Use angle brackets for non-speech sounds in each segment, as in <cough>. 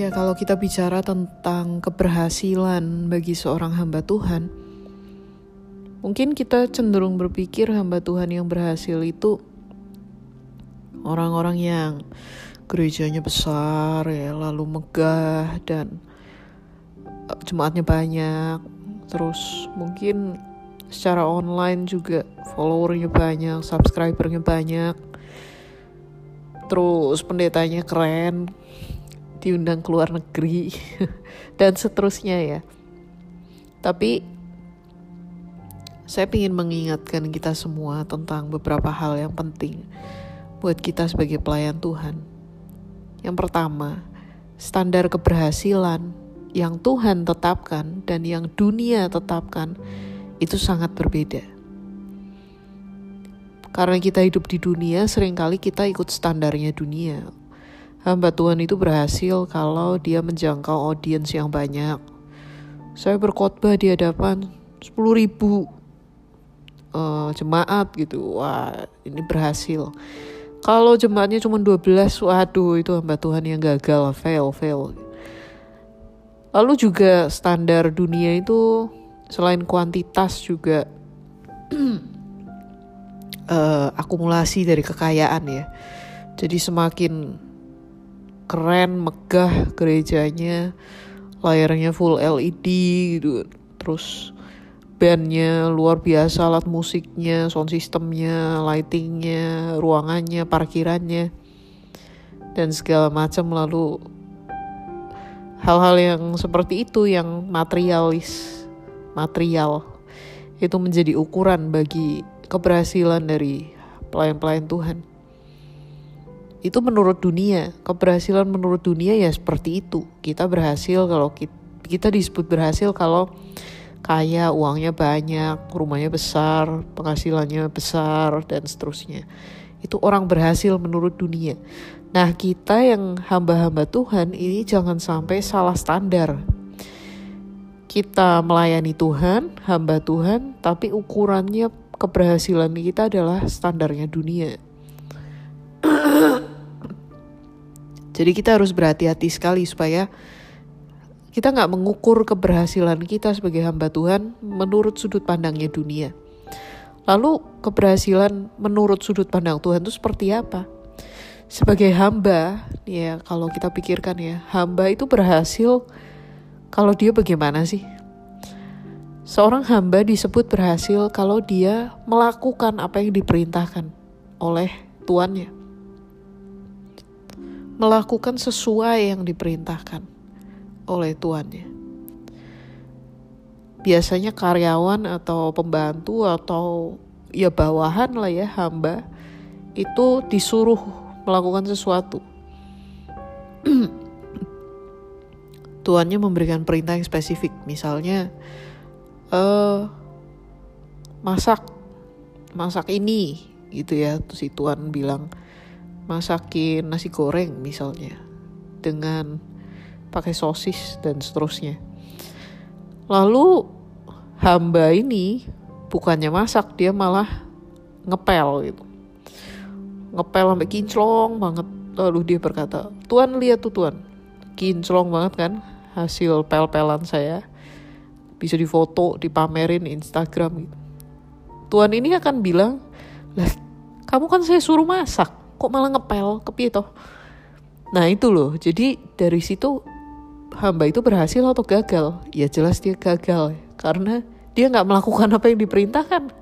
Ya, kalau kita bicara tentang keberhasilan bagi seorang hamba Tuhan, mungkin kita cenderung berpikir hamba Tuhan yang berhasil itu orang-orang yang gerejanya besar ya, lalu megah dan eh, jemaatnya banyak. Terus mungkin secara online juga followernya banyak, subscribernya banyak. Terus pendetanya keren, diundang ke luar negeri <laughs> dan seterusnya ya. Tapi saya ingin mengingatkan kita semua tentang beberapa hal yang penting buat kita sebagai pelayan Tuhan. Yang pertama, standar keberhasilan yang Tuhan tetapkan dan yang dunia tetapkan itu sangat berbeda. Karena kita hidup di dunia, sering kali kita ikut standarnya dunia hamba Tuhan itu berhasil kalau dia menjangkau audiens yang banyak. Saya berkhotbah di hadapan 10 ribu uh, jemaat gitu. Wah, ini berhasil. Kalau jemaatnya cuma 12, waduh itu hamba Tuhan yang gagal, fail, fail. Lalu juga standar dunia itu selain kuantitas juga uh, <clears throat> akumulasi dari kekayaan ya. Jadi semakin keren megah gerejanya layarnya full LED gitu. Terus bandnya luar biasa alat musiknya sound systemnya lightingnya ruangannya parkirannya dan segala macam. Lalu hal-hal yang seperti itu yang materialis material itu menjadi ukuran bagi keberhasilan dari pelayan-pelayan Tuhan itu menurut dunia. Keberhasilan menurut dunia ya seperti itu. Kita berhasil kalau kita, kita disebut berhasil kalau kaya uangnya banyak rumahnya besar penghasilannya besar dan seterusnya. Itu orang berhasil menurut dunia. Nah kita yang hamba-hamba Tuhan ini jangan sampai salah standar. Kita melayani Tuhan hamba Tuhan tapi ukurannya keberhasilan kita adalah standarnya dunia Jadi kita harus berhati-hati sekali supaya kita nggak mengukur keberhasilan kita sebagai hamba Tuhan menurut sudut pandangnya dunia. Lalu keberhasilan menurut sudut pandang Tuhan itu seperti apa? Sebagai hamba, ya kalau kita pikirkan ya, hamba itu berhasil kalau dia bagaimana sih? Seorang hamba disebut berhasil kalau dia melakukan apa yang diperintahkan oleh tuannya melakukan sesuai yang diperintahkan oleh tuannya. Biasanya karyawan atau pembantu atau ya bawahan lah ya hamba itu disuruh melakukan sesuatu. <clears throat> Tuannya memberikan perintah yang spesifik, misalnya uh, masak masak ini gitu ya, terus si tuan bilang masakin nasi goreng misalnya dengan pakai sosis dan seterusnya. Lalu hamba ini bukannya masak dia malah ngepel gitu. Ngepel sampai kinclong banget. Lalu dia berkata, "Tuan lihat tuh Tuan. Kinclong banget kan hasil pel-pelan saya. Bisa difoto, dipamerin Instagram gitu." Tuan ini akan bilang, "Lah, kamu kan saya suruh masak." Kok malah ngepel kepi toh? Nah itu loh. Jadi dari situ hamba itu berhasil atau gagal? Ya jelas dia gagal. Karena dia nggak melakukan apa yang diperintahkan.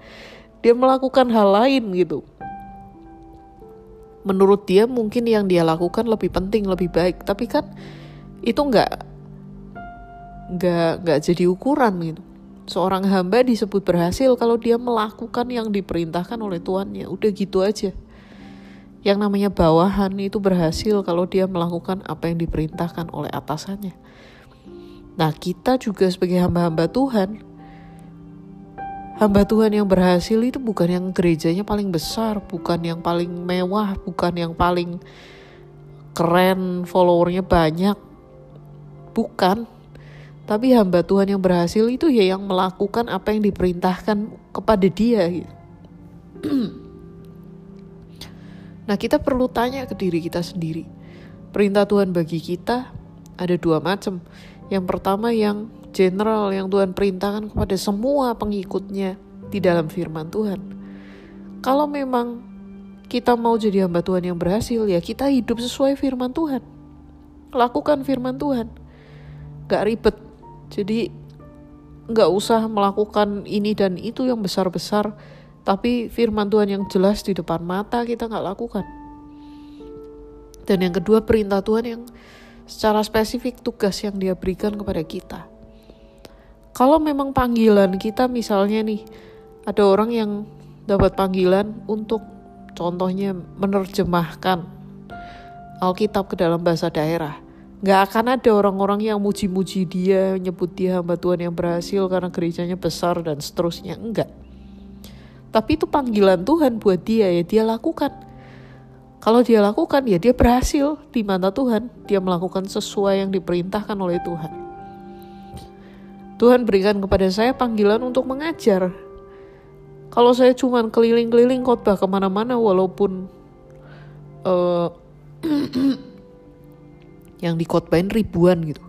Dia melakukan hal lain gitu. Menurut dia mungkin yang dia lakukan lebih penting lebih baik. Tapi kan itu nggak nggak nggak jadi ukuran gitu. Seorang hamba disebut berhasil kalau dia melakukan yang diperintahkan oleh tuannya udah gitu aja yang namanya bawahan itu berhasil kalau dia melakukan apa yang diperintahkan oleh atasannya. Nah, kita juga sebagai hamba-hamba Tuhan, hamba Tuhan yang berhasil itu bukan yang gerejanya paling besar, bukan yang paling mewah, bukan yang paling keren, followernya banyak, bukan. Tapi hamba Tuhan yang berhasil itu ya yang melakukan apa yang diperintahkan kepada dia. Gitu. <clears throat> Nah, kita perlu tanya ke diri kita sendiri. Perintah Tuhan bagi kita ada dua macam. Yang pertama yang general yang Tuhan perintahkan kepada semua pengikutnya di dalam firman Tuhan. Kalau memang kita mau jadi hamba Tuhan yang berhasil, ya kita hidup sesuai firman Tuhan. Lakukan firman Tuhan. Gak ribet. Jadi gak usah melakukan ini dan itu yang besar-besar. Tapi firman Tuhan yang jelas di depan mata kita gak lakukan. Dan yang kedua perintah Tuhan yang secara spesifik tugas yang dia berikan kepada kita. Kalau memang panggilan kita misalnya nih, ada orang yang dapat panggilan untuk contohnya menerjemahkan Alkitab ke dalam bahasa daerah. Gak akan ada orang-orang yang muji-muji dia, nyebut dia hamba Tuhan yang berhasil karena gerejanya besar dan seterusnya. Enggak. Tapi itu panggilan Tuhan buat dia ya, dia lakukan. Kalau dia lakukan ya dia berhasil di mata Tuhan. Dia melakukan sesuai yang diperintahkan oleh Tuhan. Tuhan berikan kepada saya panggilan untuk mengajar, kalau saya cuma keliling-keliling khotbah ke mana-mana walaupun uh, <clears throat> yang dikotbahin ribuan gitu.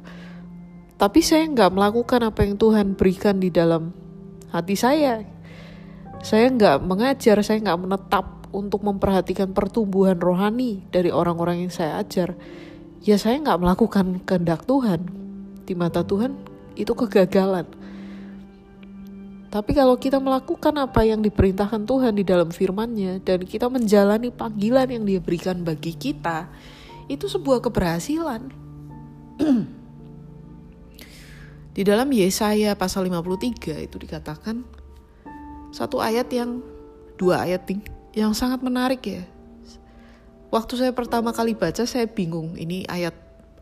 Tapi saya nggak melakukan apa yang Tuhan berikan di dalam hati saya. Saya nggak mengajar, saya nggak menetap untuk memperhatikan pertumbuhan rohani dari orang-orang yang saya ajar. Ya saya nggak melakukan kehendak Tuhan. Di mata Tuhan itu kegagalan. Tapi kalau kita melakukan apa yang diperintahkan Tuhan di dalam firman-Nya dan kita menjalani panggilan yang Dia berikan bagi kita, itu sebuah keberhasilan. <clears throat> di dalam Yesaya pasal 53 itu dikatakan satu ayat yang dua ayat yang sangat menarik ya. Waktu saya pertama kali baca saya bingung ini ayat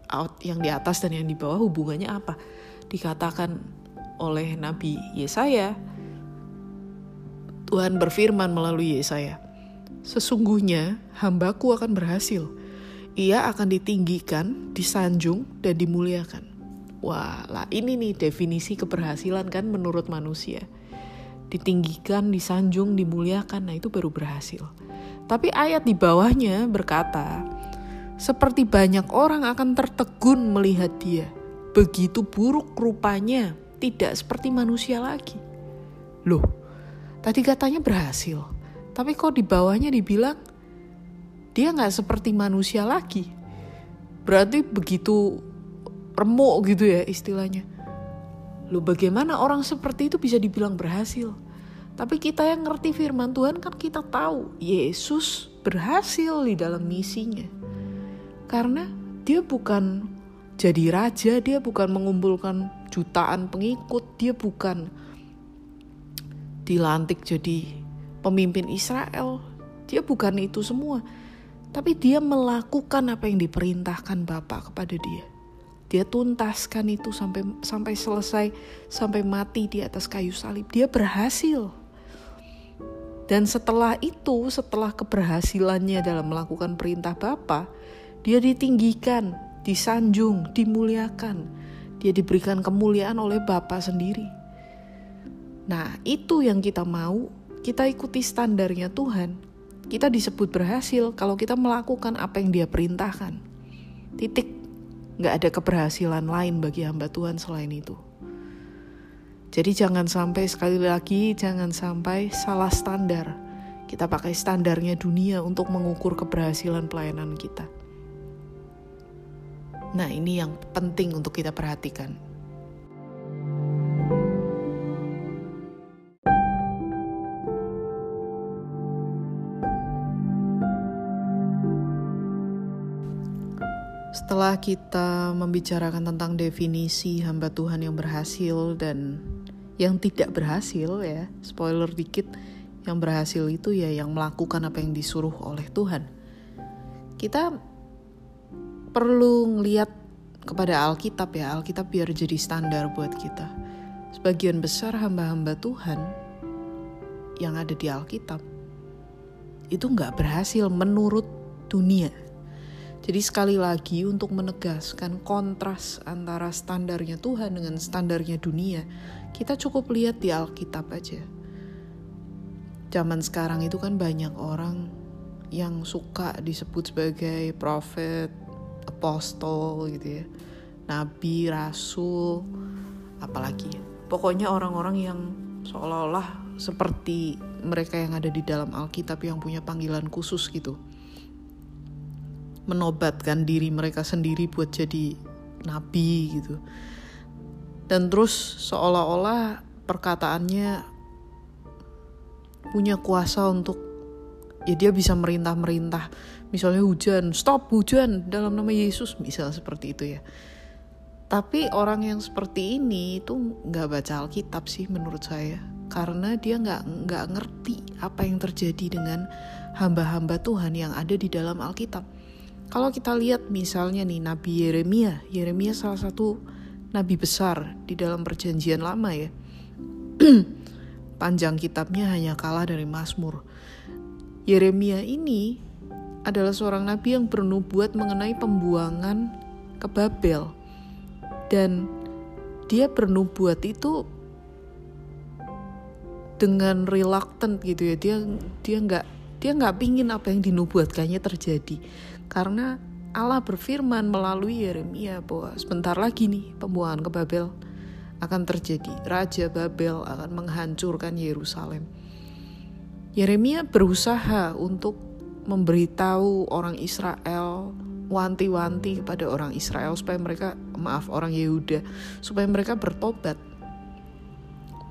out yang di atas dan yang di bawah hubungannya apa. Dikatakan oleh Nabi Yesaya. Tuhan berfirman melalui Yesaya, Sesungguhnya hambaku akan berhasil. Ia akan ditinggikan, disanjung, dan dimuliakan. Wah, lah ini nih definisi keberhasilan kan menurut manusia. Ditinggikan, disanjung, dimuliakan, nah itu baru berhasil. Tapi ayat di bawahnya berkata, seperti banyak orang akan tertegun melihat dia. Begitu buruk rupanya tidak seperti manusia lagi. Loh, tadi katanya berhasil, tapi kok di bawahnya dibilang dia nggak seperti manusia lagi. Berarti begitu remuk gitu ya istilahnya. Loh bagaimana orang seperti itu bisa dibilang berhasil? Tapi kita yang ngerti firman Tuhan kan kita tahu Yesus berhasil di dalam misinya. Karena dia bukan jadi raja, dia bukan mengumpulkan jutaan pengikut, dia bukan dilantik jadi pemimpin Israel. Dia bukan itu semua. Tapi dia melakukan apa yang diperintahkan Bapak kepada dia. Dia tuntaskan itu sampai sampai selesai, sampai mati di atas kayu salib. Dia berhasil. Dan setelah itu, setelah keberhasilannya dalam melakukan perintah Bapa, dia ditinggikan, disanjung, dimuliakan dia diberikan kemuliaan oleh Bapa sendiri. Nah, itu yang kita mau, kita ikuti standarnya Tuhan. Kita disebut berhasil kalau kita melakukan apa yang dia perintahkan. Titik. Gak ada keberhasilan lain bagi hamba Tuhan selain itu. Jadi jangan sampai sekali lagi, jangan sampai salah standar. Kita pakai standarnya dunia untuk mengukur keberhasilan pelayanan kita. Nah, ini yang penting untuk kita perhatikan. Setelah kita membicarakan tentang definisi hamba Tuhan yang berhasil dan yang tidak berhasil ya, spoiler dikit, yang berhasil itu ya yang melakukan apa yang disuruh oleh Tuhan. Kita perlu ngeliat kepada Alkitab ya, Alkitab biar jadi standar buat kita. Sebagian besar hamba-hamba Tuhan yang ada di Alkitab itu nggak berhasil menurut dunia. Jadi sekali lagi untuk menegaskan kontras antara standarnya Tuhan dengan standarnya dunia, kita cukup lihat di Alkitab aja. Zaman sekarang itu kan banyak orang yang suka disebut sebagai prophet, apostol gitu ya nabi, rasul, apalagi. Pokoknya orang-orang yang seolah-olah seperti mereka yang ada di dalam Alkitab yang punya panggilan khusus gitu. Menobatkan diri mereka sendiri buat jadi nabi gitu. Dan terus seolah-olah perkataannya punya kuasa untuk ya dia bisa merintah-merintah. Misalnya hujan stop hujan dalam nama Yesus misal seperti itu ya. Tapi orang yang seperti ini itu nggak baca Alkitab sih menurut saya. Karena dia nggak nggak ngerti apa yang terjadi dengan hamba-hamba Tuhan yang ada di dalam Alkitab kalau kita lihat misalnya nih Nabi Yeremia Yeremia salah satu nabi besar di dalam perjanjian lama ya <clears throat> panjang kitabnya hanya kalah dari Mazmur Yeremia ini adalah seorang nabi yang bernubuat mengenai pembuangan ke Babel. Dan dia bernubuat itu dengan reluctant gitu ya. Dia dia nggak dia nggak pingin apa yang dinubuatkannya terjadi. Karena Allah berfirman melalui Yeremia bahwa sebentar lagi nih pembuangan ke Babel akan terjadi. Raja Babel akan menghancurkan Yerusalem. Yeremia berusaha untuk memberitahu orang Israel, wanti-wanti kepada orang Israel supaya mereka, maaf orang Yehuda, supaya mereka bertobat,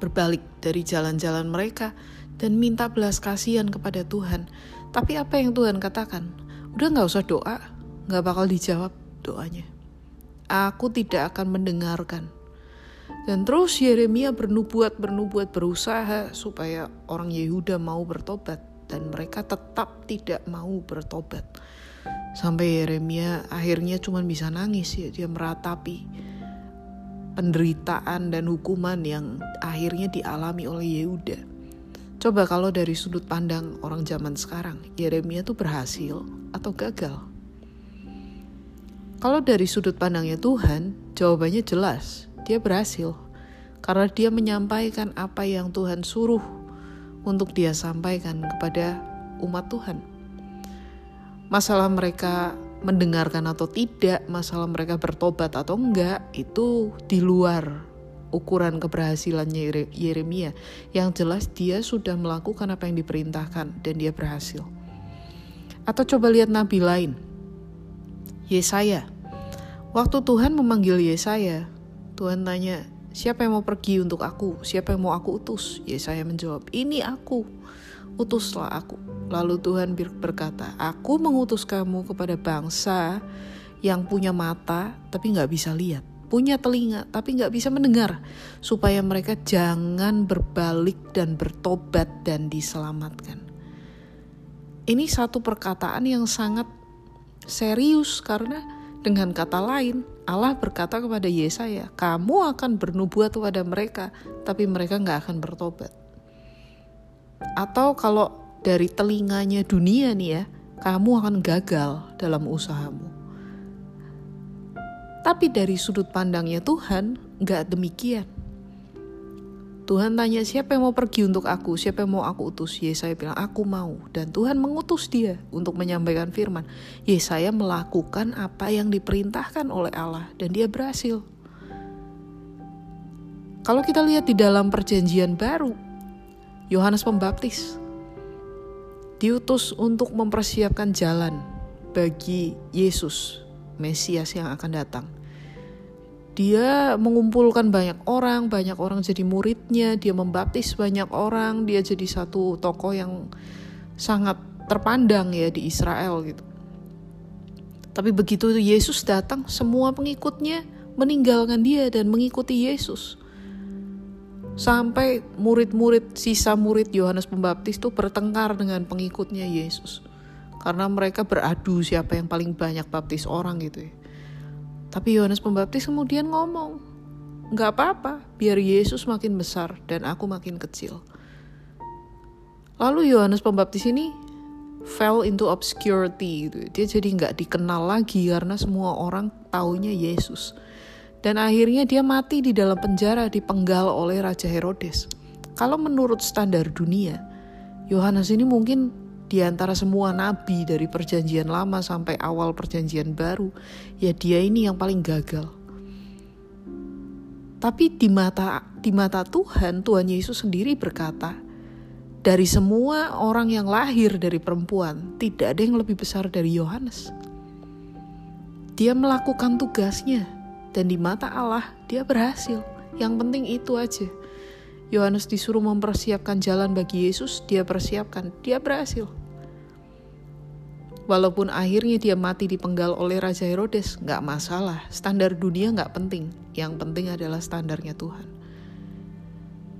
berbalik dari jalan-jalan mereka dan minta belas kasihan kepada Tuhan. Tapi apa yang Tuhan katakan? Udah nggak usah doa, nggak bakal dijawab doanya. Aku tidak akan mendengarkan dan terus Yeremia bernubuat, bernubuat, berusaha supaya orang Yehuda mau bertobat. Dan mereka tetap tidak mau bertobat. Sampai Yeremia akhirnya cuma bisa nangis ya. Dia meratapi penderitaan dan hukuman yang akhirnya dialami oleh Yehuda. Coba kalau dari sudut pandang orang zaman sekarang, Yeremia tuh berhasil atau gagal? Kalau dari sudut pandangnya Tuhan, jawabannya jelas dia berhasil karena dia menyampaikan apa yang Tuhan suruh untuk dia sampaikan kepada umat Tuhan. Masalah mereka mendengarkan atau tidak, masalah mereka bertobat atau enggak, itu di luar ukuran keberhasilannya Yeremia. Yang jelas dia sudah melakukan apa yang diperintahkan dan dia berhasil. Atau coba lihat nabi lain. Yesaya. Waktu Tuhan memanggil Yesaya, Tuhan tanya, siapa yang mau pergi untuk aku? Siapa yang mau aku utus? Ya saya menjawab, ini aku. Utuslah aku. Lalu Tuhan berkata, aku mengutus kamu kepada bangsa yang punya mata tapi nggak bisa lihat. Punya telinga tapi nggak bisa mendengar. Supaya mereka jangan berbalik dan bertobat dan diselamatkan. Ini satu perkataan yang sangat serius karena dengan kata lain, Allah berkata kepada Yesaya, kamu akan bernubuat kepada mereka, tapi mereka nggak akan bertobat. Atau kalau dari telinganya dunia nih ya, kamu akan gagal dalam usahamu. Tapi dari sudut pandangnya Tuhan, nggak demikian. Tuhan tanya siapa yang mau pergi untuk aku, siapa yang mau aku utus. Yesaya bilang aku mau dan Tuhan mengutus dia untuk menyampaikan firman. Yesaya melakukan apa yang diperintahkan oleh Allah dan dia berhasil. Kalau kita lihat di dalam perjanjian baru, Yohanes Pembaptis diutus untuk mempersiapkan jalan bagi Yesus, Mesias yang akan datang dia mengumpulkan banyak orang, banyak orang jadi muridnya, dia membaptis banyak orang, dia jadi satu tokoh yang sangat terpandang ya di Israel gitu. Tapi begitu Yesus datang, semua pengikutnya meninggalkan dia dan mengikuti Yesus. Sampai murid-murid, sisa murid Yohanes Pembaptis itu bertengkar dengan pengikutnya Yesus. Karena mereka beradu siapa yang paling banyak baptis orang gitu ya. Tapi Yohanes Pembaptis kemudian ngomong, nggak apa-apa, biar Yesus makin besar dan aku makin kecil. Lalu Yohanes Pembaptis ini fell into obscurity gitu. Dia jadi nggak dikenal lagi karena semua orang taunya Yesus. Dan akhirnya dia mati di dalam penjara dipenggal oleh Raja Herodes. Kalau menurut standar dunia, Yohanes ini mungkin di antara semua nabi dari perjanjian lama sampai awal perjanjian baru, ya dia ini yang paling gagal. Tapi di mata di mata Tuhan, Tuhan Yesus sendiri berkata, dari semua orang yang lahir dari perempuan, tidak ada yang lebih besar dari Yohanes. Dia melakukan tugasnya dan di mata Allah dia berhasil. Yang penting itu aja. Yohanes disuruh mempersiapkan jalan bagi Yesus, dia persiapkan, dia berhasil. Walaupun akhirnya dia mati dipenggal oleh Raja Herodes, nggak masalah. Standar dunia nggak penting. Yang penting adalah standarnya Tuhan.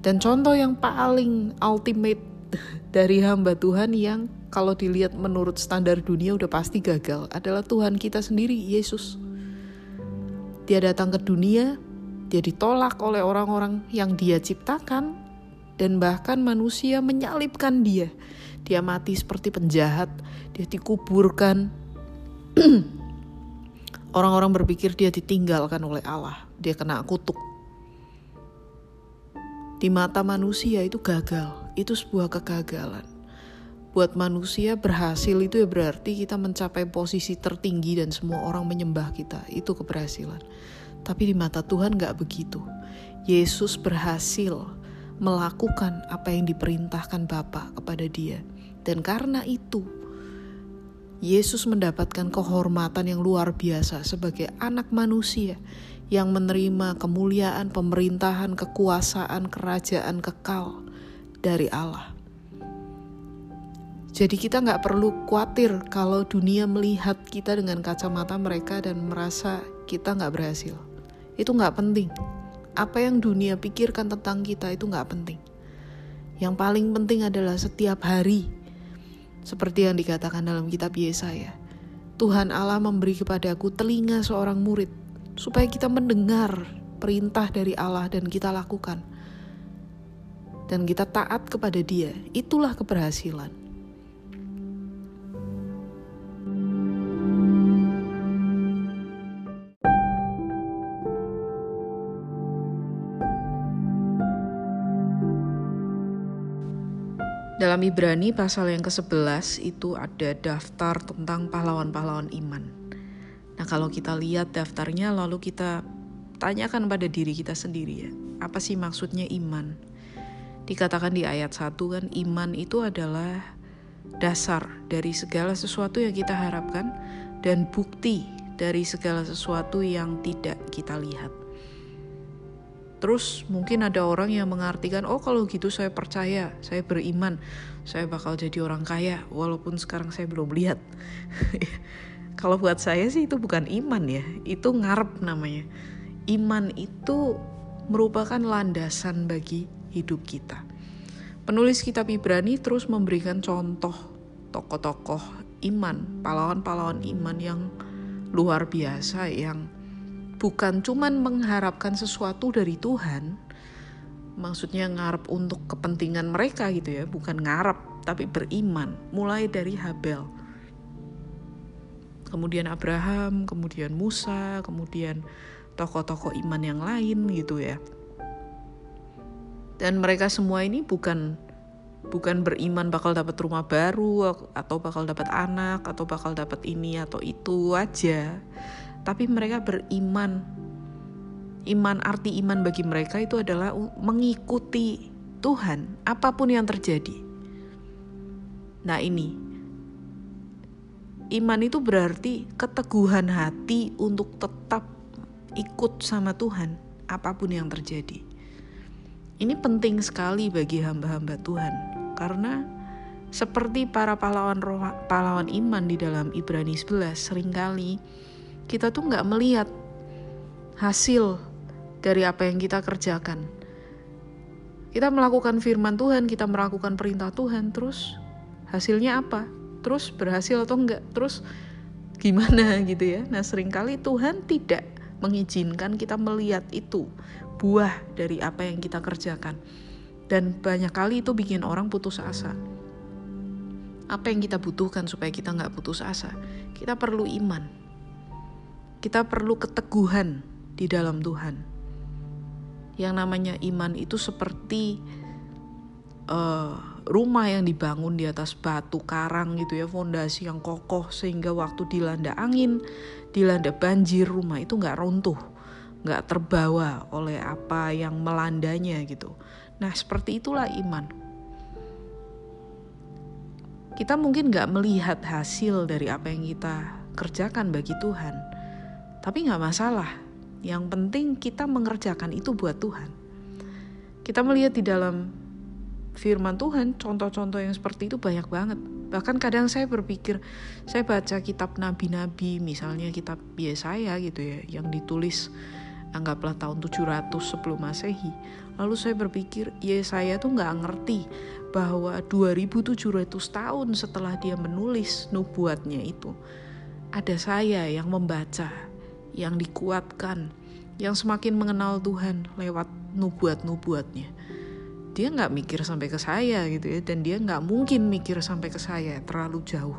Dan contoh yang paling ultimate <laughs> dari hamba Tuhan yang kalau dilihat menurut standar dunia udah pasti gagal adalah Tuhan kita sendiri, Yesus. Dia datang ke dunia, dia ditolak oleh orang-orang yang dia ciptakan, dan bahkan manusia menyalibkan dia dia mati seperti penjahat, dia dikuburkan. <clears throat> Orang-orang berpikir dia ditinggalkan oleh Allah, dia kena kutuk. Di mata manusia itu gagal, itu sebuah kegagalan. Buat manusia berhasil itu ya berarti kita mencapai posisi tertinggi dan semua orang menyembah kita, itu keberhasilan. Tapi di mata Tuhan gak begitu. Yesus berhasil melakukan apa yang diperintahkan Bapa kepada dia dan karena itu, Yesus mendapatkan kehormatan yang luar biasa sebagai anak manusia yang menerima kemuliaan, pemerintahan, kekuasaan, kerajaan kekal dari Allah. Jadi kita nggak perlu khawatir kalau dunia melihat kita dengan kacamata mereka dan merasa kita nggak berhasil. Itu nggak penting. Apa yang dunia pikirkan tentang kita itu nggak penting. Yang paling penting adalah setiap hari seperti yang dikatakan dalam kitab Yesaya. Tuhan Allah memberi kepadaku telinga seorang murid supaya kita mendengar perintah dari Allah dan kita lakukan. Dan kita taat kepada dia. Itulah keberhasilan. Dalam Ibrani pasal yang ke-11 itu ada daftar tentang pahlawan-pahlawan iman. Nah kalau kita lihat daftarnya lalu kita tanyakan pada diri kita sendiri ya. Apa sih maksudnya iman? Dikatakan di ayat 1 kan iman itu adalah dasar dari segala sesuatu yang kita harapkan dan bukti dari segala sesuatu yang tidak kita lihat. Terus mungkin ada orang yang mengartikan, oh kalau gitu saya percaya, saya beriman, saya bakal jadi orang kaya, walaupun sekarang saya belum lihat. <laughs> kalau buat saya sih itu bukan iman ya, itu ngarep namanya. Iman itu merupakan landasan bagi hidup kita. Penulis kitab Ibrani terus memberikan contoh tokoh-tokoh iman, pahlawan-pahlawan iman yang luar biasa yang bukan cuman mengharapkan sesuatu dari Tuhan, maksudnya ngarep untuk kepentingan mereka gitu ya, bukan ngarep tapi beriman, mulai dari Habel. Kemudian Abraham, kemudian Musa, kemudian tokoh-tokoh iman yang lain gitu ya. Dan mereka semua ini bukan bukan beriman bakal dapat rumah baru atau bakal dapat anak atau bakal dapat ini atau itu aja tapi mereka beriman. Iman arti iman bagi mereka itu adalah mengikuti Tuhan apa pun yang terjadi. Nah, ini iman itu berarti keteguhan hati untuk tetap ikut sama Tuhan apa pun yang terjadi. Ini penting sekali bagi hamba-hamba Tuhan karena seperti para pahlawan roh, pahlawan iman di dalam Ibrani 11 sering kali kita tuh nggak melihat hasil dari apa yang kita kerjakan. Kita melakukan firman Tuhan, kita melakukan perintah Tuhan, terus hasilnya apa? Terus berhasil atau enggak? Terus gimana <laughs> gitu ya? Nah sering kali Tuhan tidak mengizinkan kita melihat itu buah dari apa yang kita kerjakan. Dan banyak kali itu bikin orang putus asa. Apa yang kita butuhkan supaya kita nggak putus asa? Kita perlu iman kita perlu keteguhan di dalam Tuhan. Yang namanya iman itu seperti uh, rumah yang dibangun di atas batu karang gitu ya, fondasi yang kokoh sehingga waktu dilanda angin, dilanda banjir rumah itu nggak runtuh. nggak terbawa oleh apa yang melandanya gitu. Nah seperti itulah iman. Kita mungkin nggak melihat hasil dari apa yang kita kerjakan bagi Tuhan, tapi nggak masalah. Yang penting kita mengerjakan itu buat Tuhan. Kita melihat di dalam firman Tuhan, contoh-contoh yang seperti itu banyak banget. Bahkan kadang saya berpikir, saya baca kitab nabi-nabi, misalnya kitab Yesaya gitu ya, yang ditulis anggaplah tahun 700 sebelum masehi. Lalu saya berpikir, Yesaya tuh nggak ngerti bahwa 2700 tahun setelah dia menulis nubuatnya itu, ada saya yang membaca, yang dikuatkan, yang semakin mengenal Tuhan lewat nubuat-nubuatnya. Dia nggak mikir sampai ke saya gitu ya dan dia nggak mungkin mikir sampai ke saya terlalu jauh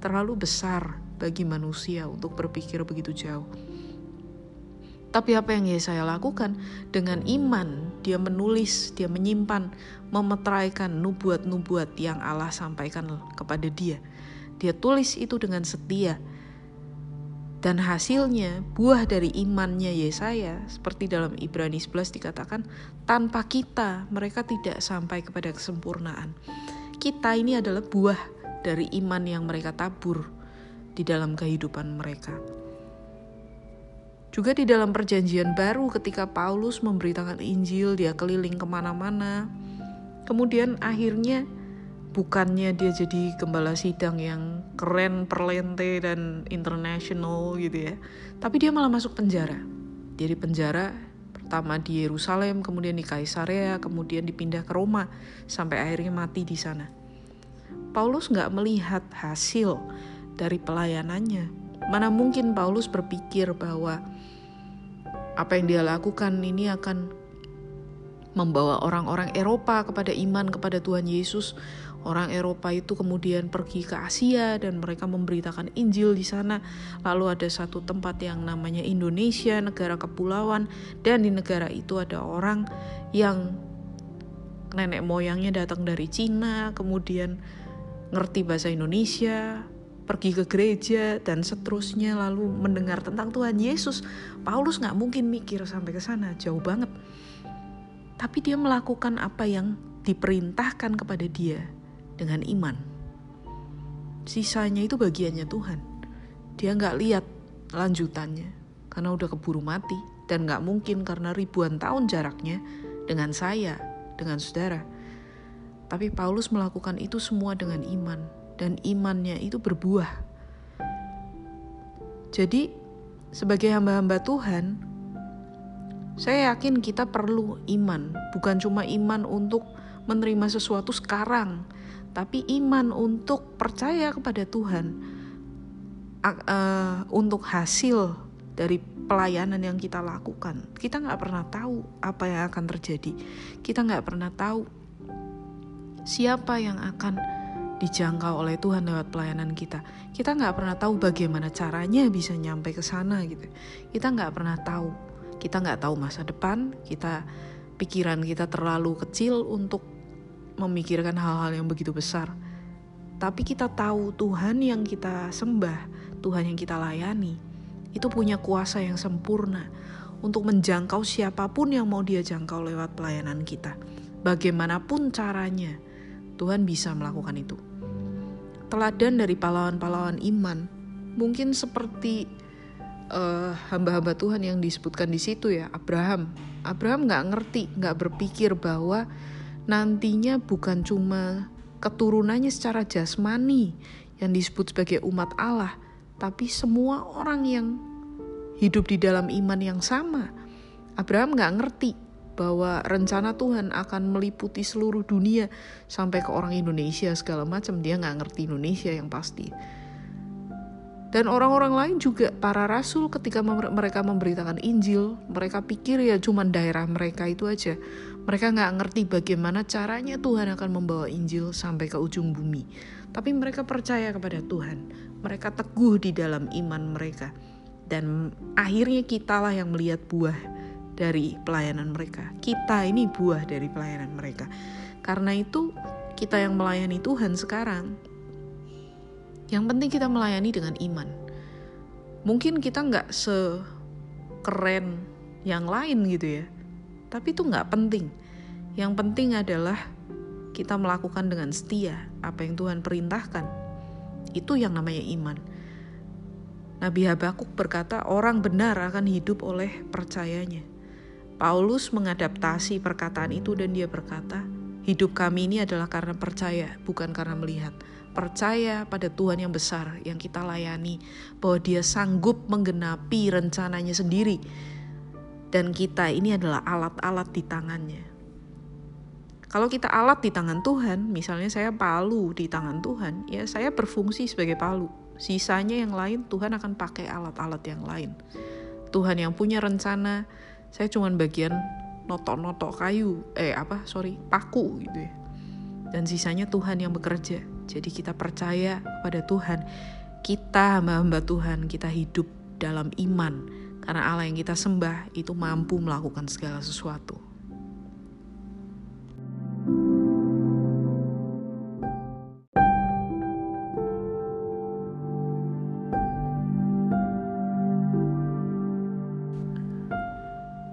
terlalu besar bagi manusia untuk berpikir begitu jauh. Tapi apa yang saya lakukan? Dengan iman dia menulis dia menyimpan memetraikan nubuat-nubuat yang Allah sampaikan kepada dia. Dia tulis itu dengan setia dan hasilnya, buah dari imannya Yesaya, seperti dalam Ibrani 11 dikatakan, tanpa kita mereka tidak sampai kepada kesempurnaan. Kita ini adalah buah dari iman yang mereka tabur di dalam kehidupan mereka. Juga di dalam perjanjian baru ketika Paulus memberitakan Injil, dia keliling ke mana-mana. Kemudian akhirnya bukannya dia jadi gembala sidang yang keren, perlente dan international gitu ya. Tapi dia malah masuk penjara. Dia di penjara pertama di Yerusalem, kemudian di Kaisarea, kemudian dipindah ke Roma sampai akhirnya mati di sana. Paulus nggak melihat hasil dari pelayanannya. Mana mungkin Paulus berpikir bahwa apa yang dia lakukan ini akan membawa orang-orang Eropa kepada iman kepada Tuhan Yesus Orang Eropa itu kemudian pergi ke Asia dan mereka memberitakan Injil di sana. Lalu ada satu tempat yang namanya Indonesia, negara kepulauan, dan di negara itu ada orang yang nenek moyangnya datang dari Cina, kemudian ngerti bahasa Indonesia, pergi ke gereja dan seterusnya lalu mendengar tentang Tuhan Yesus. Paulus nggak mungkin mikir sampai ke sana, jauh banget. Tapi dia melakukan apa yang diperintahkan kepada dia dengan iman. Sisanya itu bagiannya Tuhan. Dia nggak lihat lanjutannya karena udah keburu mati dan nggak mungkin karena ribuan tahun jaraknya dengan saya, dengan saudara. Tapi Paulus melakukan itu semua dengan iman dan imannya itu berbuah. Jadi sebagai hamba-hamba Tuhan, saya yakin kita perlu iman, bukan cuma iman untuk menerima sesuatu sekarang, tapi iman untuk percaya kepada Tuhan uh, untuk hasil dari pelayanan yang kita lakukan. Kita nggak pernah tahu apa yang akan terjadi. Kita nggak pernah tahu siapa yang akan dijangkau oleh Tuhan lewat pelayanan kita. Kita nggak pernah tahu bagaimana caranya bisa nyampe ke sana gitu. Kita nggak pernah tahu. Kita nggak tahu masa depan. Kita pikiran kita terlalu kecil untuk memikirkan hal-hal yang begitu besar. Tapi kita tahu Tuhan yang kita sembah, Tuhan yang kita layani, itu punya kuasa yang sempurna untuk menjangkau siapa pun yang mau dia jangkau lewat pelayanan kita. Bagaimanapun caranya, Tuhan bisa melakukan itu. Teladan dari pahlawan-pahlawan iman, mungkin seperti uh, hamba-hamba Tuhan yang disebutkan di situ ya, Abraham. Abraham nggak ngerti, nggak berpikir bahwa nantinya bukan cuma keturunannya secara jasmani yang disebut sebagai umat Allah, tapi semua orang yang hidup di dalam iman yang sama. Abraham nggak ngerti bahwa rencana Tuhan akan meliputi seluruh dunia sampai ke orang Indonesia segala macam dia nggak ngerti Indonesia yang pasti dan orang-orang lain juga para rasul ketika mereka memberitakan Injil, mereka pikir ya cuman daerah mereka itu aja. Mereka nggak ngerti bagaimana caranya Tuhan akan membawa Injil sampai ke ujung bumi. Tapi mereka percaya kepada Tuhan. Mereka teguh di dalam iman mereka. Dan akhirnya kitalah yang melihat buah dari pelayanan mereka. Kita ini buah dari pelayanan mereka. Karena itu kita yang melayani Tuhan sekarang yang penting kita melayani dengan iman. Mungkin kita nggak sekeren yang lain gitu ya. Tapi itu nggak penting. Yang penting adalah kita melakukan dengan setia apa yang Tuhan perintahkan. Itu yang namanya iman. Nabi Habakuk berkata, "Orang benar akan hidup oleh percayanya." Paulus mengadaptasi perkataan itu dan dia berkata, "Hidup kami ini adalah karena percaya, bukan karena melihat." Percaya pada Tuhan yang besar yang kita layani, bahwa Dia sanggup menggenapi rencananya sendiri, dan kita ini adalah alat-alat di tangannya. Kalau kita alat di tangan Tuhan, misalnya saya palu di tangan Tuhan, ya saya berfungsi sebagai palu Sisanya yang lain Tuhan akan pakai alat-alat yang lain. Tuhan yang punya rencana, saya cuma bagian notok-notok kayu, eh apa, sorry, paku gitu ya. Dan sisanya Tuhan yang bekerja. Jadi kita percaya pada Tuhan. Kita hamba-hamba Tuhan, kita hidup dalam iman. Karena Allah yang kita sembah itu mampu melakukan segala sesuatu.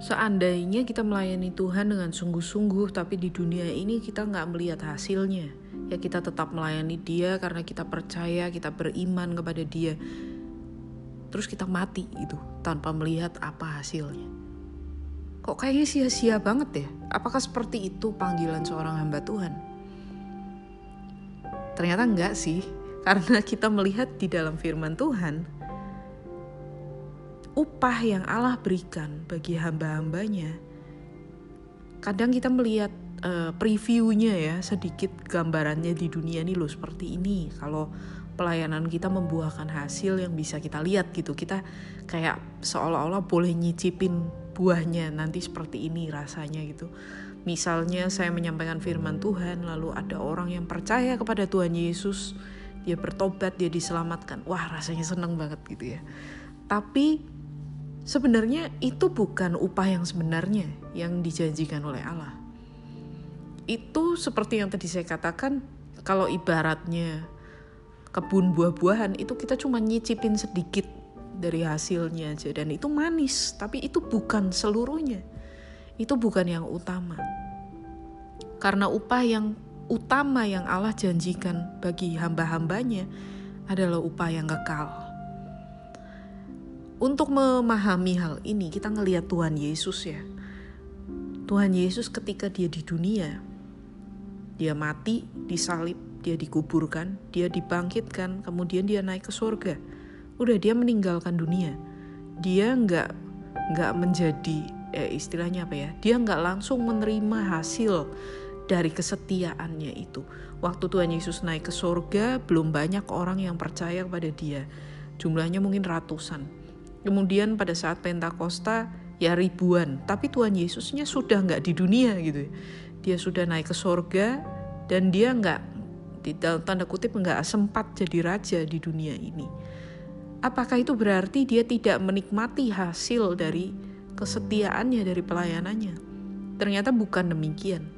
Seandainya kita melayani Tuhan dengan sungguh-sungguh, tapi di dunia ini kita nggak melihat hasilnya, ya kita tetap melayani Dia karena kita percaya, kita beriman kepada Dia. Terus kita mati itu tanpa melihat apa hasilnya. Kok kayaknya sia-sia banget ya? Apakah seperti itu panggilan seorang hamba Tuhan? Ternyata enggak sih, <laughs> karena kita melihat di dalam firman Tuhan, upah yang Allah berikan bagi hamba-hambanya, kadang kita melihat uh, previewnya ya sedikit gambarannya di dunia ini loh seperti ini. Kalau pelayanan kita membuahkan hasil yang bisa kita lihat gitu, kita kayak seolah-olah boleh nyicipin buahnya nanti seperti ini rasanya gitu. Misalnya saya menyampaikan firman Tuhan, lalu ada orang yang percaya kepada Tuhan Yesus, dia bertobat, dia diselamatkan. Wah, rasanya seneng banget gitu ya. Tapi Sebenarnya itu bukan upah yang sebenarnya yang dijanjikan oleh Allah. Itu seperti yang tadi saya katakan, kalau ibaratnya kebun buah-buahan itu kita cuma nyicipin sedikit dari hasilnya aja dan itu manis, tapi itu bukan seluruhnya. Itu bukan yang utama. Karena upah yang utama yang Allah janjikan bagi hamba-hambanya adalah upah yang kekal untuk memahami hal ini, kita ngelihat Tuhan Yesus ya. Tuhan Yesus ketika dia di dunia, dia mati, disalib, dia dikuburkan, dia dibangkitkan, kemudian dia naik ke surga. Udah dia meninggalkan dunia. Dia nggak nggak menjadi eh, istilahnya apa ya? Dia nggak langsung menerima hasil dari kesetiaannya itu. Waktu Tuhan Yesus naik ke surga, belum banyak orang yang percaya kepada dia. Jumlahnya mungkin ratusan Kemudian pada saat Pentakosta ya ribuan, tapi Tuhan Yesusnya sudah nggak di dunia gitu. Dia sudah naik ke sorga dan dia nggak dalam tanda kutip nggak sempat jadi raja di dunia ini. Apakah itu berarti dia tidak menikmati hasil dari kesetiaannya dari pelayanannya? Ternyata bukan demikian.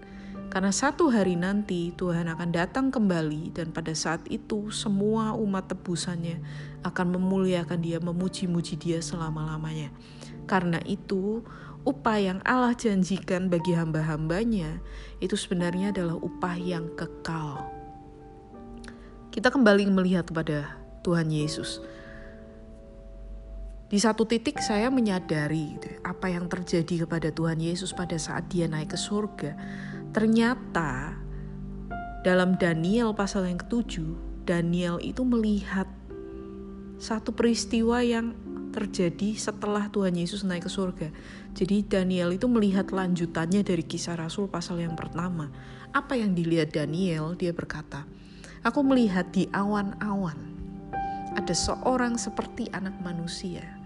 Karena satu hari nanti Tuhan akan datang kembali dan pada saat itu semua umat tebusannya akan memuliakan dia, memuji-muji dia selama-lamanya. Karena itu upah yang Allah janjikan bagi hamba-hambanya itu sebenarnya adalah upah yang kekal. Kita kembali melihat kepada Tuhan Yesus. Di satu titik saya menyadari gitu, apa yang terjadi kepada Tuhan Yesus pada saat dia naik ke surga Ternyata dalam Daniel pasal yang ketujuh, Daniel itu melihat satu peristiwa yang terjadi setelah Tuhan Yesus naik ke surga. Jadi Daniel itu melihat lanjutannya dari kisah Rasul pasal yang pertama. Apa yang dilihat Daniel? Dia berkata, Aku melihat di awan-awan ada seorang seperti anak manusia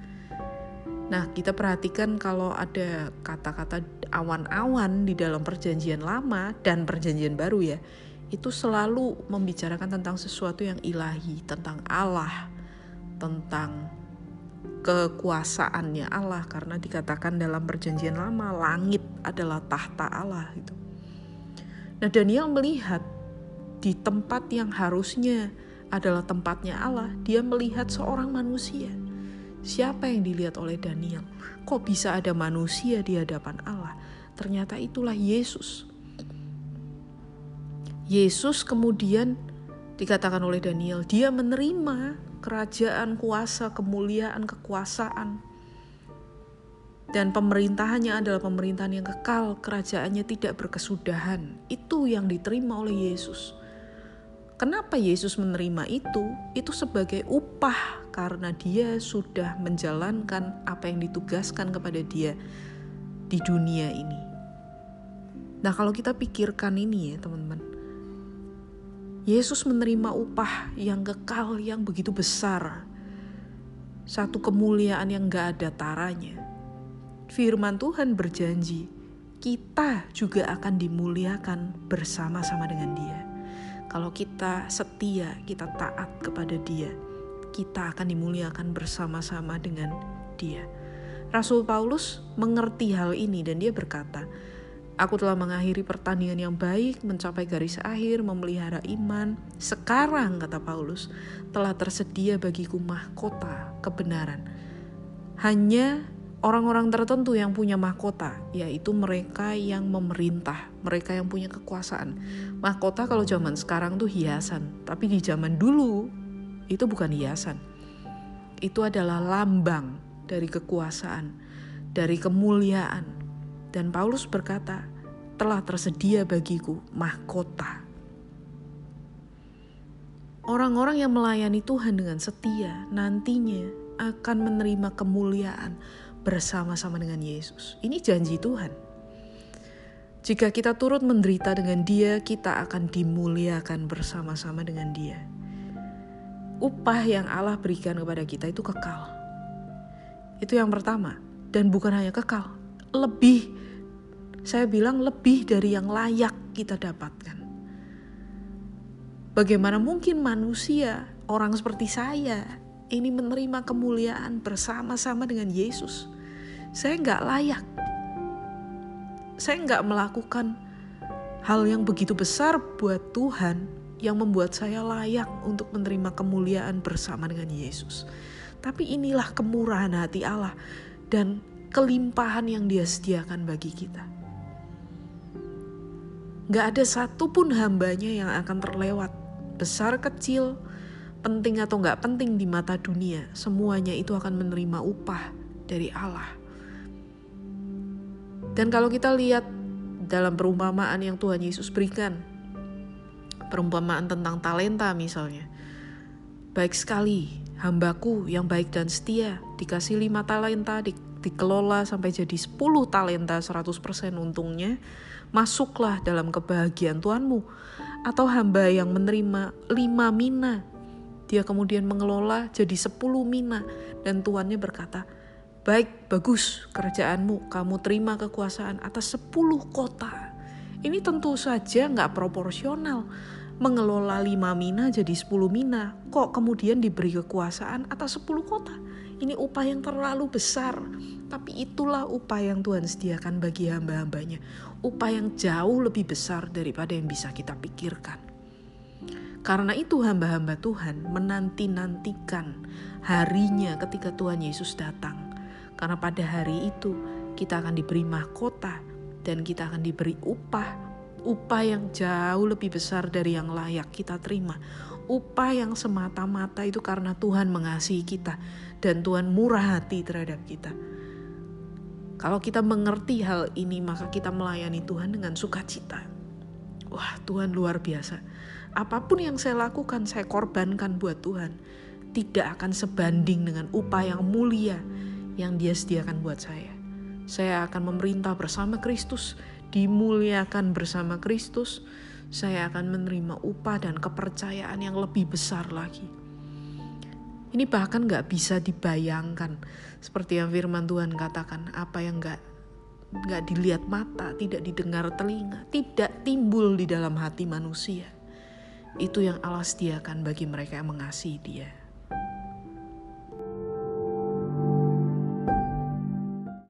Nah, kita perhatikan kalau ada kata-kata awan-awan di dalam perjanjian lama dan perjanjian baru ya, itu selalu membicarakan tentang sesuatu yang ilahi, tentang Allah, tentang kekuasaannya Allah karena dikatakan dalam perjanjian lama langit adalah tahta Allah itu. Nah, Daniel melihat di tempat yang harusnya adalah tempatnya Allah, dia melihat seorang manusia Siapa yang dilihat oleh Daniel? Kok bisa ada manusia di hadapan Allah? Ternyata itulah Yesus. Yesus kemudian dikatakan oleh Daniel, dia menerima kerajaan, kuasa, kemuliaan, kekuasaan. Dan pemerintahannya adalah pemerintahan yang kekal, kerajaannya tidak berkesudahan. Itu yang diterima oleh Yesus. Kenapa Yesus menerima itu? Itu sebagai upah karena dia sudah menjalankan apa yang ditugaskan kepada dia di dunia ini. Nah, kalau kita pikirkan ini ya, teman-teman. Yesus menerima upah yang kekal yang begitu besar. Satu kemuliaan yang gak ada taranya. Firman Tuhan berjanji, kita juga akan dimuliakan bersama-sama dengan dia. Kalau kita setia, kita taat kepada dia, kita akan dimuliakan bersama-sama dengan dia. Rasul Paulus mengerti hal ini dan dia berkata, Aku telah mengakhiri pertandingan yang baik, mencapai garis akhir, memelihara iman. Sekarang, kata Paulus, telah tersedia bagiku mahkota kebenaran. Hanya orang-orang tertentu yang punya mahkota, yaitu mereka yang memerintah, mereka yang punya kekuasaan. Mahkota kalau zaman sekarang tuh hiasan, tapi di zaman dulu itu bukan hiasan. Itu adalah lambang dari kekuasaan, dari kemuliaan, dan Paulus berkata, telah tersedia bagiku mahkota. Orang-orang yang melayani Tuhan dengan setia nantinya akan menerima kemuliaan bersama-sama dengan Yesus. Ini janji Tuhan. Jika kita turut menderita dengan Dia, kita akan dimuliakan bersama-sama dengan Dia. Upah yang Allah berikan kepada kita itu kekal. Itu yang pertama, dan bukan hanya kekal, lebih saya bilang lebih dari yang layak kita dapatkan. Bagaimana mungkin manusia, orang seperti saya, ini menerima kemuliaan bersama-sama dengan Yesus? Saya nggak layak. Saya nggak melakukan hal yang begitu besar buat Tuhan yang membuat saya layak untuk menerima kemuliaan bersama dengan Yesus. Tapi inilah kemurahan hati Allah dan kelimpahan yang dia sediakan bagi kita. Gak ada satupun hambanya yang akan terlewat. Besar kecil, penting atau gak penting di mata dunia, semuanya itu akan menerima upah dari Allah. Dan kalau kita lihat dalam perumpamaan yang Tuhan Yesus berikan, perumpamaan tentang talenta misalnya, baik sekali hambaku yang baik dan setia, dikasih lima talenta, di, dikelola sampai jadi 10 talenta 100% untungnya, masuklah dalam kebahagiaan Tuhanmu. Atau hamba yang menerima lima mina, dia kemudian mengelola jadi sepuluh mina, dan tuannya berkata, Baik, bagus kerjaanmu, kamu terima kekuasaan atas sepuluh kota. Ini tentu saja nggak proporsional. Mengelola lima mina jadi sepuluh mina, kok kemudian diberi kekuasaan atas sepuluh kota? Ini upah yang terlalu besar, tapi itulah upah yang Tuhan sediakan bagi hamba-hambanya. Upah yang jauh lebih besar daripada yang bisa kita pikirkan. Karena itu hamba-hamba Tuhan menanti-nantikan harinya ketika Tuhan Yesus datang. Karena pada hari itu kita akan diberi mahkota dan kita akan diberi upah. Upah yang jauh lebih besar dari yang layak kita terima upah yang semata-mata itu karena Tuhan mengasihi kita dan Tuhan murah hati terhadap kita. Kalau kita mengerti hal ini, maka kita melayani Tuhan dengan sukacita. Wah, Tuhan luar biasa. Apa pun yang saya lakukan, saya korbankan buat Tuhan. Tidak akan sebanding dengan upah yang mulia yang Dia sediakan buat saya. Saya akan memerintah bersama Kristus, dimuliakan bersama Kristus, saya akan menerima upah dan kepercayaan yang lebih besar lagi. Ini bahkan gak bisa dibayangkan, seperti yang firman Tuhan katakan, apa yang gak, gak dilihat mata, tidak didengar telinga, tidak timbul di dalam hati manusia. Itu yang Allah sediakan bagi mereka yang mengasihi dia.